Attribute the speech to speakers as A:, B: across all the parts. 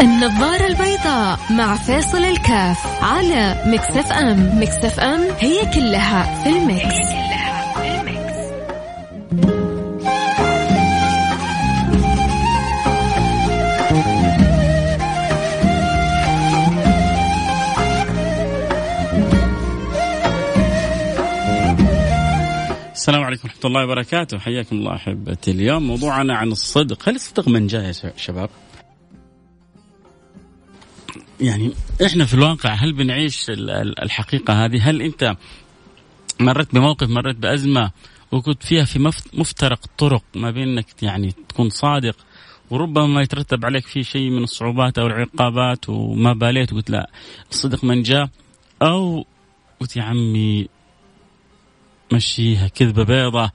A: النظارة البيضاء مع فاصل الكاف على Mix FM. Mix FM هي كلها في ال mix, هي كلها في.
B: السلام عليكم ورحمة الله وبركاته. حياكم الله أحبتي. اليوم موضوعنا عن الصدق. هل الصدق منجاة يا شباب؟ يعني إحنا في الواقع هل بنعيش الحقيقة هذه؟ هل أنت مرت بموقف مرت بأزمة وكنت فيها في مفترق طرق ما بين إنك يعني تكون صادق وربما ما يترتب عليك فيه شيء من الصعوبات أو العقابات وما باليت وقلت لا الصدق من جاء؟ أو قلت يا عمي مشيها كذبة بيضة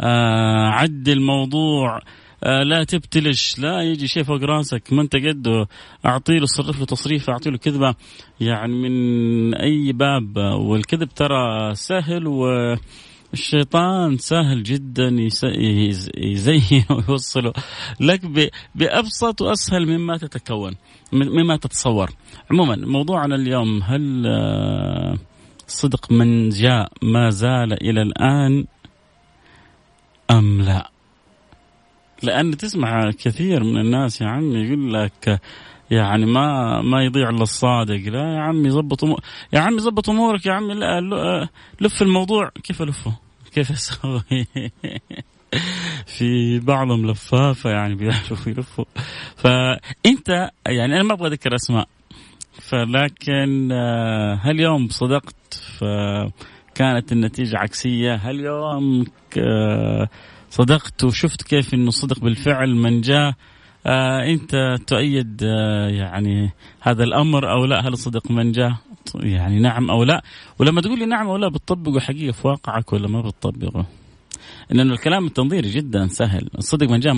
B: آه عد الموضوع لا تبتلش لا يجي شيء فوق راسك. ما انت قده أعطي له صرف له تصريف أعطي له كذبة. يعني من أي باب والكذب ترى سهل و الشيطان سهل جدا يزين ويوصله. لك بأبسط وأسهل مما تتكون مما تتصور. عموما موضوعنا اليوم هل آه، صدق من جاء ما زال إلى الآن أم لا؟ لأن تسمع كثير من الناس يا عمي يقول لك يعني ما ما يضيع إلا الصادق لا يا عمي ظبط يا عمي ظبط أمورك يا عمي لا لف الموضوع كيف ألفه؟ كيف أسوي؟ في بعضهم لفافة يعني بيعرفوا يلفوا فأنت يعني أنا ما أبغى أذكر أسماء فلكن آه، هل يوم صدقت فكانت النتيجة عكسية؟ هل يوم آه، صدقت وشفت كيف إنه صدق بالفعل من جاء. آه أنت تؤيد آه يعني هذا الأمر أو لا؟ هل صدق من جاء؟ يعني نعم أو لا؟ ولما تقول لي نعم أو لا بتطبقه حقيقة في واقعك ولا ما بتطبقه؟ لأنه الكلام التنظيري جدا سهل. الصدق من جاء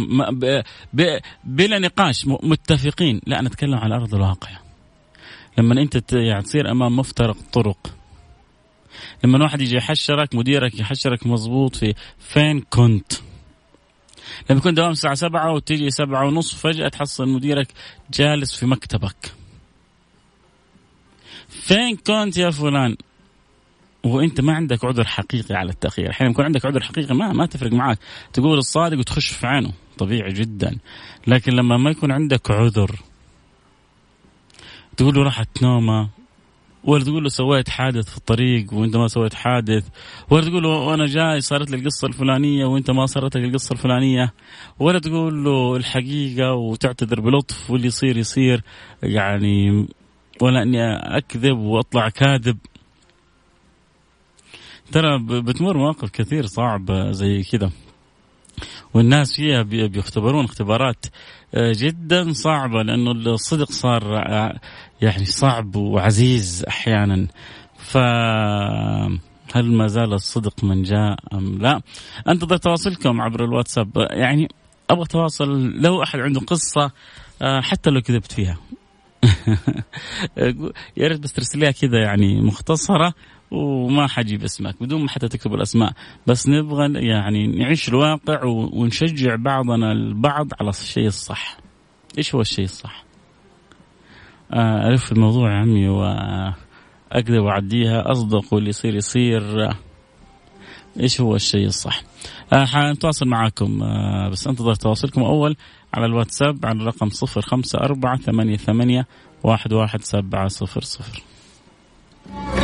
B: بلا نقاش متفقين. لا أنا أتكلم على أرض الواقع. لما أنت يعني تصير أمام مفترق طرق لما واحد يجي يحشرك مديرك يحشرك مضبوط في فين كنت. لما يكون دوام الساعة سبعة وتيجي سبعة ونص فجأة تحصل مديرك جالس في مكتبك. فين كنت يا فلان؟ وانت ما عندك عذر حقيقي على التأخير. أحيانا يكون عندك عذر حقيقي ما ما تفرق معك تقول الصادق وتخش في عينه. طبيعي جدا. لكن لما ما يكون عندك عذر تقول له راحت نومة. ولا تقول له سويت حادث في الطريق وانت ما سويت حادث. ولا تقول له وأنا جاي صارت لي القصة الفلانية وانت ما صارت لك القصة الفلانية. ولا تقول له الحقيقة وتعتذر بلطف واللي يصير يصير. يعني ولا اني اكذب واطلع كاذب. ترى بتمر مواقف كثير صعبه زي كذا. والناس فيها بيختبرون اختبارات آه، جدا صعبة لأنه الصدق صار آه، يعني صعب وعزيز أحيانا. ف هل ما زال الصدق من جاء أم لا؟ أنتظر تواصلكم عبر الواتساب. يعني أبغى تواصل لو أحد عنده قصة آه، حتى لو كذبت فيها. يا ريت بس ترسل لها كذا يعني مختصرة وما حجيب اسمك بدون ما حتى تكتب الأسماء. بس نبغى يعني نعيش الواقع ونشجع بعضنا البعض على الشيء الصح. إيش هو الشيء الصح؟ آه، ألف الموضوع يا عمي وأقدر واعديها أصدق واللي يصير يصير. إيش هو الشيء الصح؟ آه، حنتواصل معاكم آه، بس أنتظر تواصلكم أول على الواتساب على الرقم 054 88 11700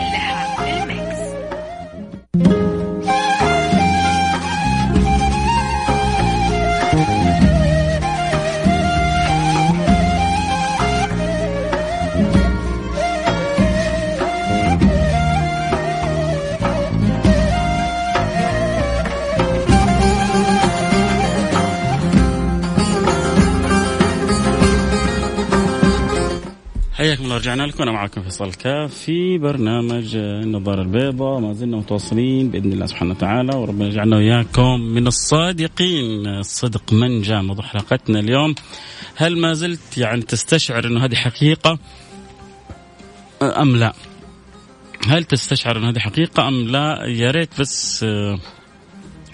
B: حياكم الله رجعنا لكم. أنا معكم فيصل كاف في برنامج النظاره البيضاء ما زلنا متواصلين بإذن الله سبحانه وتعالى وربنا يجعلنا وإياكم من الصادقين. الصدق منجا موضوع حلقتنا اليوم. هل ما زلت يعني تستشعر إنه هذه حقيقة أم لا؟ هل تستشعر ان هذه حقيقة أم لا؟ يا ريت بس آه،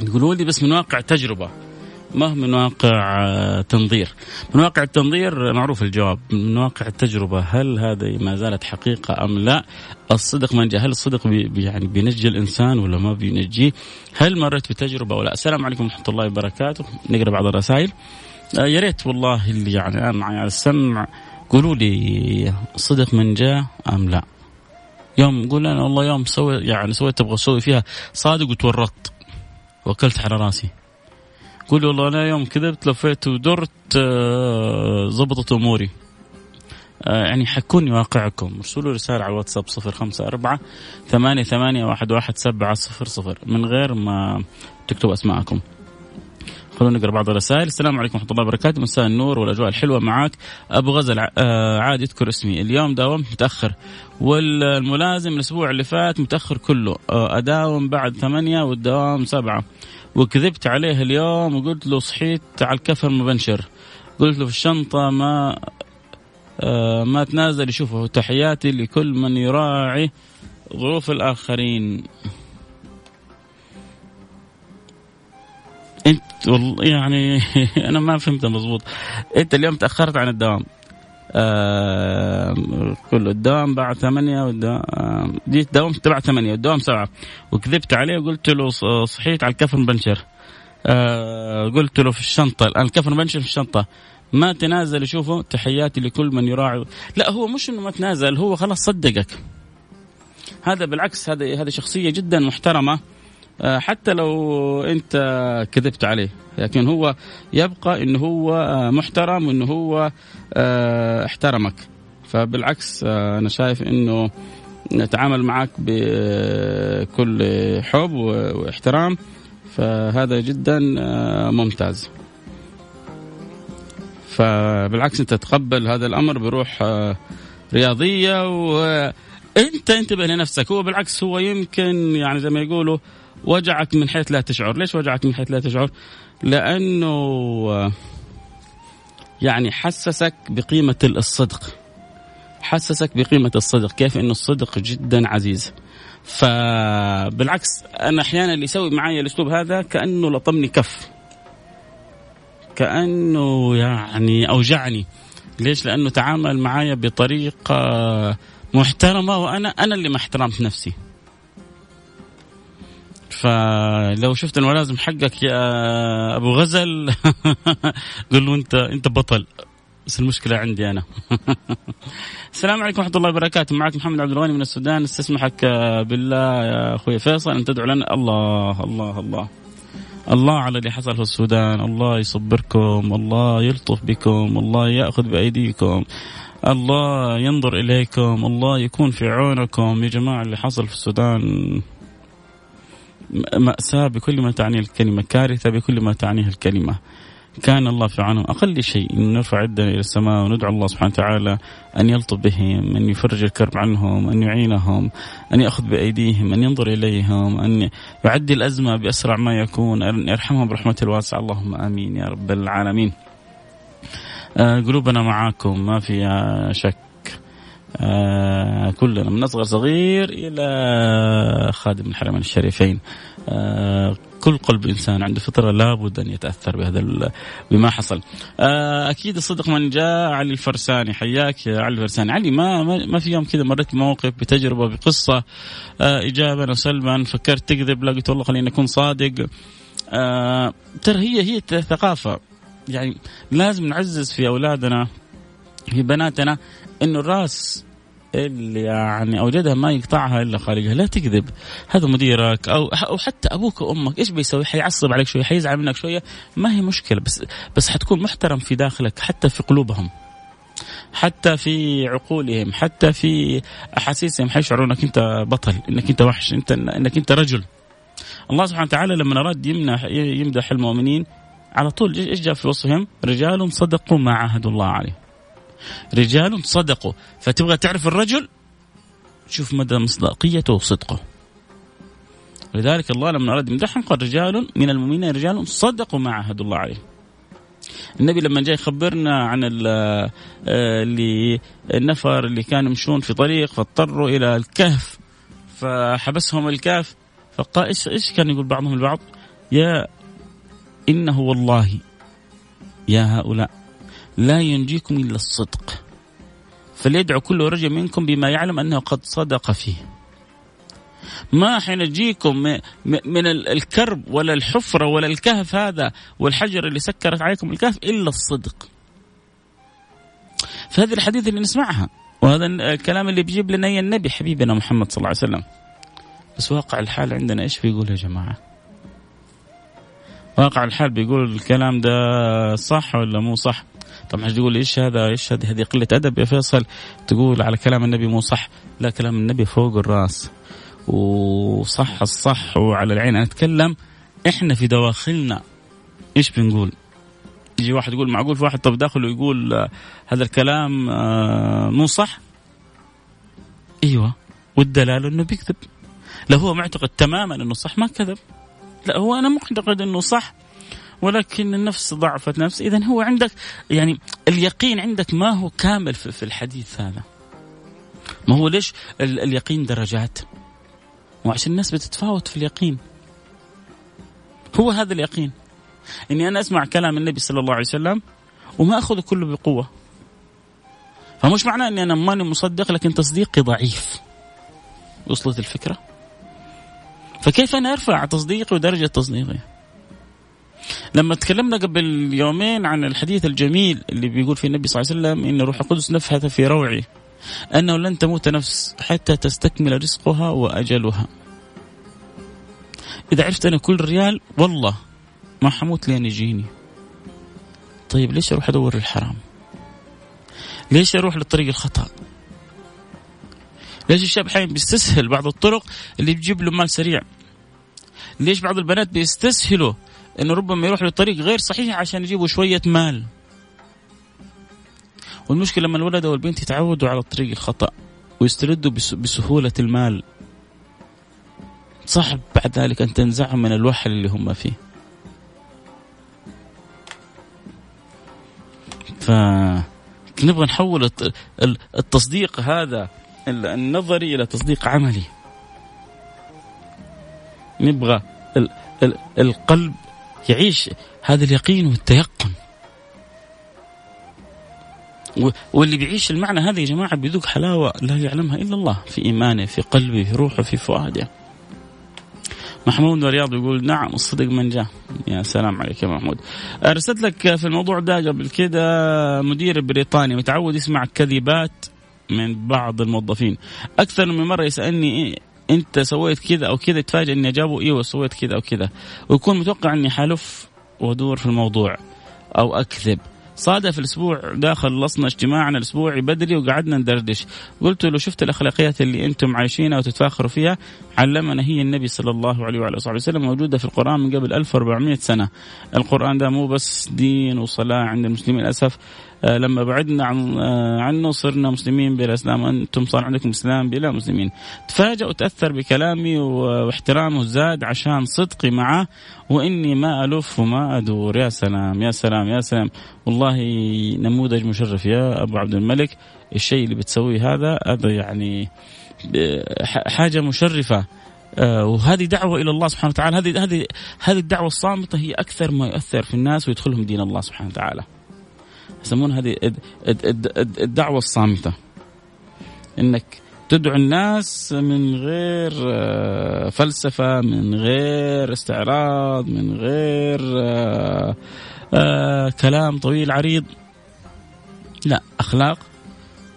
B: تقولوا لي بس من واقع تجربة. ما هو من واقع آه، تنظير؟ من واقع التنظير معروف الجواب. من واقع التجربة هل هذه ما زالت حقيقة أم لا؟ الصدق منجاة هل الصدق بي يعني بينجي الإنسان ولا ما بينجيه؟ هل مريت بتجربة ولا السلام عليكم ورحمة الله وبركاته. نقرأ بعض الرسائل. آه، يا ريت والله اللي يعني الآن معي على السمع قولوا لي صدق منجاة أم لا. يوم قول أنا والله يوم سوي يعني سويت تبغى أسوي فيها صادق وتورطت. وكلت على راسي. قول والله أنا يوم كذبت لفيت ودرت آه، زبطت أموري. آه، يعني حكوني واقعكم. ارسلوا رسالة على الواتساب صفر خمسة أربعة ثمانية ثمانية واحد واحد سبعة صفر صفر. من غير ما تكتبوا أسماءكم. خلونا نقرأ بعض الرسائل. السلام عليكم ورحمة الله وبركاته. مساء النور والأجواء الحلوة معاك. أبو غزل آه عاد يذكر اسمي. اليوم داومت متأخر. والملازم الأسبوع اللي فات متأخر كله. أداوم بعد ثمانية والدوام سبعة. وكذبت عليه اليوم وقلت له صحيت على الكفر مبنشر قلت له في الشنطة ما آه ما تنازل يشوفه. تحياتي لكل من يراعي ظروف الآخرين. انت والله يعني أنا ما فهمت مضبوط. انت اليوم تأخرت عن الدوام. آه كله الدوام بعد ثمانية والدوام آه جيت داومت بعد ثمانية والدوام سبعة. وكذبت عليه وقلت له صحيت على الكفن بنشر. آه قلت له في الشنطة الآن الكفن بنشر في الشنطة. ما تنازل يشوفه تحياتي لكل من يراعي. لا هو مش إنه ما تنازل هو خلاص صدقك. هذا بالعكس هذا هذه شخصية جدا محترمة. آه، حتى لو انت كذبت عليه لكن هو يبقى انه هو آه، محترم وانه هو آه، احترمك. فبالعكس أنا شايف إنه نتعامل معك بكل حب واحترام. فهذا جدا ممتاز. فبالعكس أنت تقبل هذا الأمر بروح رياضية وانت انتبه لنفسك. هو بالعكس هو يمكن يعني زي ما يقولوا وجعك من حيث لا تشعر. ليش وجعك من حيث لا تشعر؟ لأنه يعني حسسك بقيمة الصدق. حسسك بقيمة الصدق كيف أنه الصدق جدا عزيز. فبالعكس أنا أحيانا اللي يسوي معي الأسلوب هذا كأنه لطمني كف. كأنه يعني أوجعني. ليش؟ لأنه تعامل معي بطريقة محترمة وأنا أنا اللي ما احترمت نفسي. فلو شفت الملازم حقك يا أبو غزل قل له أنت أنت بطل. بس المشكلة عندي أنا. السلام عليكم ورحمة الله وبركاته. معك محمد عبد الغني من السودان. استسمحك بالله يا أخوي فيصل أن تدعو لنا. الله الله الله. الله على اللي حصل في السودان. الله يصبركم. الله يلطف بكم. الله يأخذ بأيديكم. الله ينظر إليكم. الله يكون في عونكم يا جماعة اللي حصل في السودان. مأساة بكل ما تعنيه الكلمة كارثة بكل ما تعنيه الكلمة. كان الله في عونهم. أقل شيء أن نرفع يدنا إلى السماء وندعو الله سبحانه وتعالى أن يلطف بهم أن يفرج الكرب عنهم أن يعينهم أن يأخذ بأيديهم أن ينظر إليهم أن يعدي الأزمة بأسرع ما يكون أن يرحمهم برحمته الواسعة. اللهم آمين يا رب العالمين. آه، قلوبنا معاكم ما فيها شك. آه كلنا من أصغر صغير إلى خادم الحرمين الشريفين آه كل قلب إنسان عنده فطرة لابد أن يتأثر بهذا بما حصل. آه أكيد الصدق من جاء علي الفرساني حياك يا علي الفرساني، علي ما ما في يوم كذا مريت بموقف بتجربة بقصة ايجابا وسلبا فكرت تكذب لا قلت والله خليني أكون صادق. ترى هي هي الثقافه يعني لازم نعزز في أولادنا في بناتنا إنه الرأس اللي يعني أوجدها ما يقطعها إلا خالقها لا تكذب. هذا مديرك أو أو حتى أبوك وأمك. إيش بيسوي؟ حيعصب عليك شوية حيزعل منك شوية. ما هي مشكلة. بس بس حتكون محترم في داخلك حتى في قلوبهم. حتى في عقولهم حتى في أحاسيسهم. حيشعروا إنك أنت بطل إنك أنت وحش إنت إنك أنت رجل. الله سبحانه وتعالى لما اراد يمنح يمدح المؤمنين على طول إيش جاء في وصفهم؟ رجال صدقوا ما عاهدوا الله عليه. رجال صدقوا. فتبغى تعرف الرجل؟ شوف مدى مصداقيته وصدقه. لذلك الله لما أراد يمدحهم قال رجال من المؤمنين رجال صدقوا ما عاهدوا الله عليه. النبي لما جاي يخبرنا عن آه، اللي النفر اللي كانوا يمشون في طريق فاضطروا إلى الكهف. فحبسهم الكهف. فقال إيش إيش كان يقول بعضهم البعض؟ يا إنه والله يا هؤلاء لا ينجيكم إلا الصدق فليدعو كل رجل منكم بما يعلم أنه قد صدق فيه. ما حينجيكم من الكرب ولا الحفرة ولا الكهف هذا والحجر اللي سكرت عليكم الكهف إلا الصدق. فهذه الحديث اللي نسمعها وهذا الكلام اللي بيجيب لنا النبي حبيبنا محمد صلى الله عليه وسلم. بس واقع الحال عندنا إيش بيقول يا جماعة؟ واقع الحال بيقول الكلام ده صح ولا مو صح؟ طبعا تقول؟ إيش هذا؟ إيش هذه؟ هذه قلة أدب يا فيصل. تقول على كلام النبي مو صح. لا كلام النبي فوق الرأس. وصح الصح وعلى العين. أنا أتكلم إحنا في دواخلنا إيش بنقول؟ يجي واحد يقول معقول في واحد طب داخله يقول آه، هذا الكلام آه، مو صح؟ أيوه. والدلاله إنه بيكذب. لو هو معتقد تماما إنه صح ما كذب. لا هو أنا معتقد إنه صح. ولكن النفس ضعفت نفس. اذا هو عندك يعني اليقين عندك ما هو كامل في الحديث هذا. ما هو ليش اليقين درجات؟ وعشان الناس بتتفاوت في اليقين. هو هذا اليقين. إني أنا أسمع كلام النبي صلى الله عليه وسلم وما اخذه كله بقوة. فمش معناه إني أنا ماني مصدق لكن تصديقي ضعيف. وصلت الفكرة؟ فكيف أنا أرفع تصديقي ودرجة تصديقي؟ لما تكلمنا قبل يومين عن الحديث الجميل اللي بيقول فيه النبي صلى الله عليه وسلم إن روح القدس نفحت في روعي أنه لن تموت نفس حتى تستكمل رزقها وأجلها. إذا عرفت أنا كل ريال والله ما حموت لين يجيني. طيب ليش أروح أدور الحرام؟ ليش أروح للطريق الخطأ؟ ليش الشاب حين بيستسهل بعض الطرق اللي بتجيب له مال سريع؟ ليش بعض البنات بيستسهلوا إنه ربما يروح لطريق غير صحيح عشان يجيبوا شوية مال. والمشكلة لما الولد أو البنت يتعودوا على الطريق الخطأ ويستردوا بسهولة المال. صعب بعد ذلك أن تنزعهم من الوحل اللي هم فيه. ف نبغى نحول التصديق هذا النظري إلى تصديق عملي. نبغى القلب يعيش هذا اليقين والتيقن. واللي بيعيش المعنى هذا يا جماعة بيذوق حلاوة لا يعلمها إلا الله في إيمانه في قلبه في روحه في فؤاده. محمود رياض يقول نعم الصدق من جاء. يا سلام عليك يا محمود. أرسلت لك في الموضوع ده قبل كده مدير بريطاني متعود يسمع كذبات من بعض الموظفين. أكثر من مرة يسألني انت سويت كذا أو كذا تفاجئ اني اجابه إيوه سويت كذا أو كذا. ويكون متوقع اني حلف وادور في الموضوع أو اكذب. صادف الأسبوع ده خلصنا اجتماعنا الأسبوعي بدري وقعدنا ندردش. قلت له شفت الأخلاقيات اللي أنتم عايشينها وتتفاخروا فيها؟ علمنا هي النبي صلى الله عليه وعلى آله وسلم موجودة في القرآن من قبل 1400 سنة. القرآن ده مو بس دين وصلاة عند المسلمين للأسف لما بعدنا عن آه، عنه صرنا مسلمين بلا إسلام. أنتم صار عندكم إسلام بلا مسلمين. تفاجأ وتأثر بكلامي واحترامه زاد عشان صدقي معه وإني ما الف وما أدور. يا سلام يا سلام يا سلام. والله نموذج مشرف يا أبو عبد الملك. الشيء اللي بتسويه هذا هذا يعني آه، حاجة مشرفة. وهذه دعوة إلى الله سبحانه وتعالى. هذه هذه هذه الدعوة الصامتة هي أكثر ما يؤثر في الناس ويدخلهم دين الله سبحانه وتعالى. يسمونها هذه الدعوة الصامتة. إنك تدعو الناس من غير آه، فلسفة من غير استعراض من غير آه، آه، كلام طويل عريض. لا أخلاق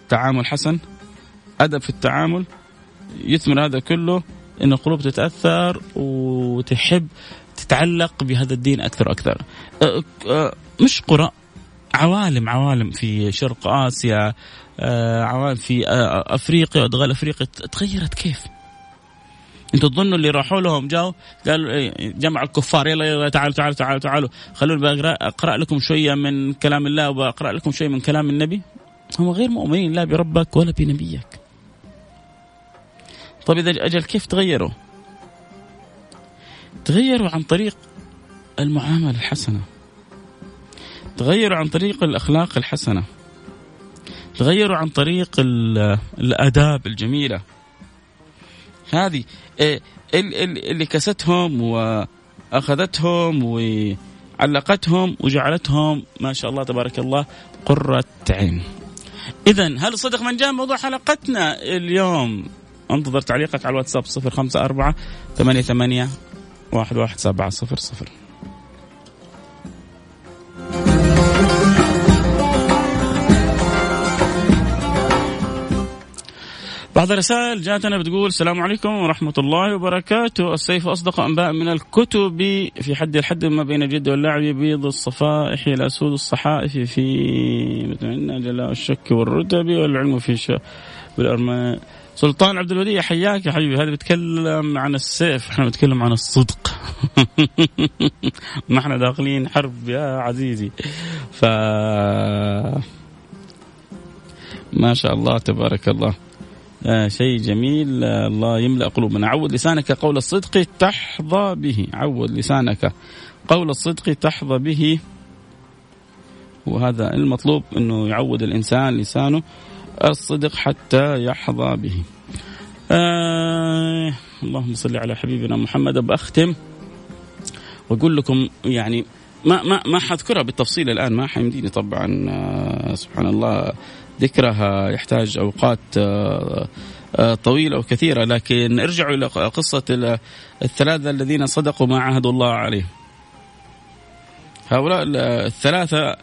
B: تعامل حسن أدب في التعامل يثمر هذا كله أن القلوب تتأثر وتحب تتعلق بهذا الدين أكثر وأكثر. مش قرى عوالم عوالم في شرق آسيا آه، عوالم في آه، أفريقيا ادغال أفريقيا تغيرت كيف؟ أنتوا تظنوا اللي راحوا لهم جاوا قالوا إيه، جمع الكفار يلا يلا تعالوا تعالوا تعالوا تعالوا. خلوني أقرأ لكم شوية من كلام الله وبقرأ لكم شوية من كلام النبي. هم غير مؤمنين لا بربك ولا بنبيك. طيب إذا أجل كيف تغيروا؟ تغيروا عن طريق المعاملة الحسنة. تغيروا عن طريق الأخلاق الحسنة تغيروا عن طريق الآداب الجميلة. هذه إيه، اللي كستهم وأخذتهم وعلقتهم وجعلتهم ما شاء الله تبارك الله قرة عين. إذا هل صدق من جاء موضوع حلقتنا اليوم؟ انتظر تعليقك على الواتساب 054 88 11700 بعض الرسائل جاتنا بتقول السلام عليكم ورحمة الله وبركاته. السيف أصدق أنباء من الكتب في حد الحد ما بين الجد واللعب بيض الصفائح الأسود الصحائف في متمنى جلاء الشك والرتب والعلم في ش... سلطان عبد الودي حياك يا حبيبي. هذا بيتكلم عن السيف. إحنا بنتكلم عن الصدق. ما إحنا داخلين حرب يا عزيزي. ف ما شاء الله تبارك الله. آه شيء جميل. آه الله يملأ قلوبنا. عود لسانك قول الصدق تحظى به. عود لسانك قول الصدق تحظى به. وهذا المطلوب إنه يعود الإنسان لسانه الصدق حتى يحظى به. آه اللهم صل على حبيبنا محمد. بأختم وأقول لكم يعني ما ما ما حذكرها بالتفصيل الآن ما حيمديني طبعا. آه سبحان الله. ذكرها يحتاج أوقات آه آه طويلة وكثيرة لكن ارجعوا إلى قصة الثلاثة الذين صدقوا ما عهدوا الله عليه. هؤلاء الثلاثة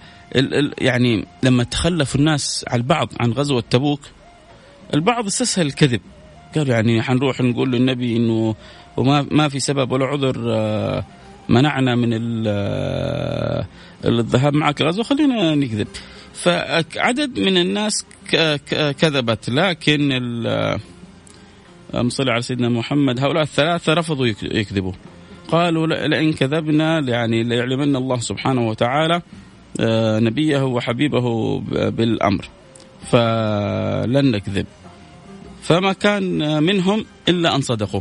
B: يعني لما تخلفوا الناس على البعض عن غزوة تبوك البعض استسهل الكذب قالوا يعني حنروح نقول للنبي إنه وما ما في سبب ولا عذر آه، منعنا من الذهاب معك الغزوه خلينا نكذب فعدد من الناس كذبت لكن اللهم على سيدنا محمد هؤلاء الثلاثة رفضوا يكذبوا. قالوا لئن كذبنا يعني ليعلمن الله سبحانه وتعالى آه، نبيه وحبيبه بالأمر. فلن نكذب. فما كان منهم إلا أن صدقوا.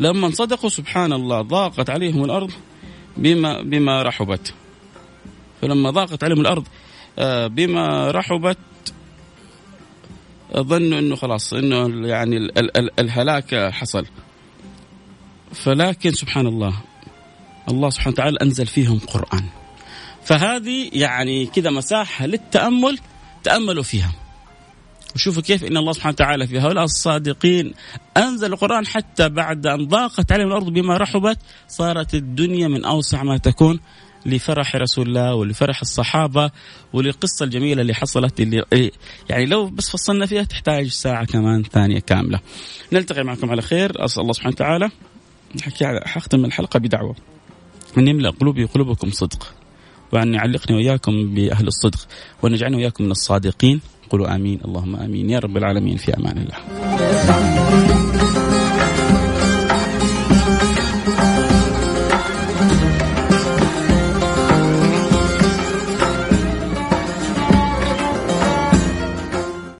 B: لما صدقوا سبحان الله ضاقت عليهم الأرض بما بما رحبت. فلما ضاقت عليهم الأرض آه، بما رحبت ظنوا إنه خلاص إنه يعني الهلاك حصل. فلكن سبحان الله الله سبحانه وتعالى أنزل فيهم قرآن. فهذه يعني كذا مساحة للتأمل تأملوا فيها. وشوفوا كيف إن الله سبحانه وتعالى في هؤلاء الصادقين أنزل القرآن حتى بعد أن ضاقت عليهم الأرض بما رحبت صارت الدنيا من أوسع ما تكون. لفرح رسول الله ولفرح الصحابة وللقصه الجميلة اللي حصلت اللي يعني لو بس فصلنا فيها تحتاج ساعة كمان ثانية كاملة. نلتقي معكم على خير. أسأل الله سبحانه وتعالى. حختم الحلقة بدعوة. أن يملأ قلوبي وقلوبكم صدق. وأن يعلقني وإياكم بأهل الصدق. وأن يجعلني وإياكم من الصادقين. قولوا آمين. اللهم آمين. يا رب العالمين. في أمان الله.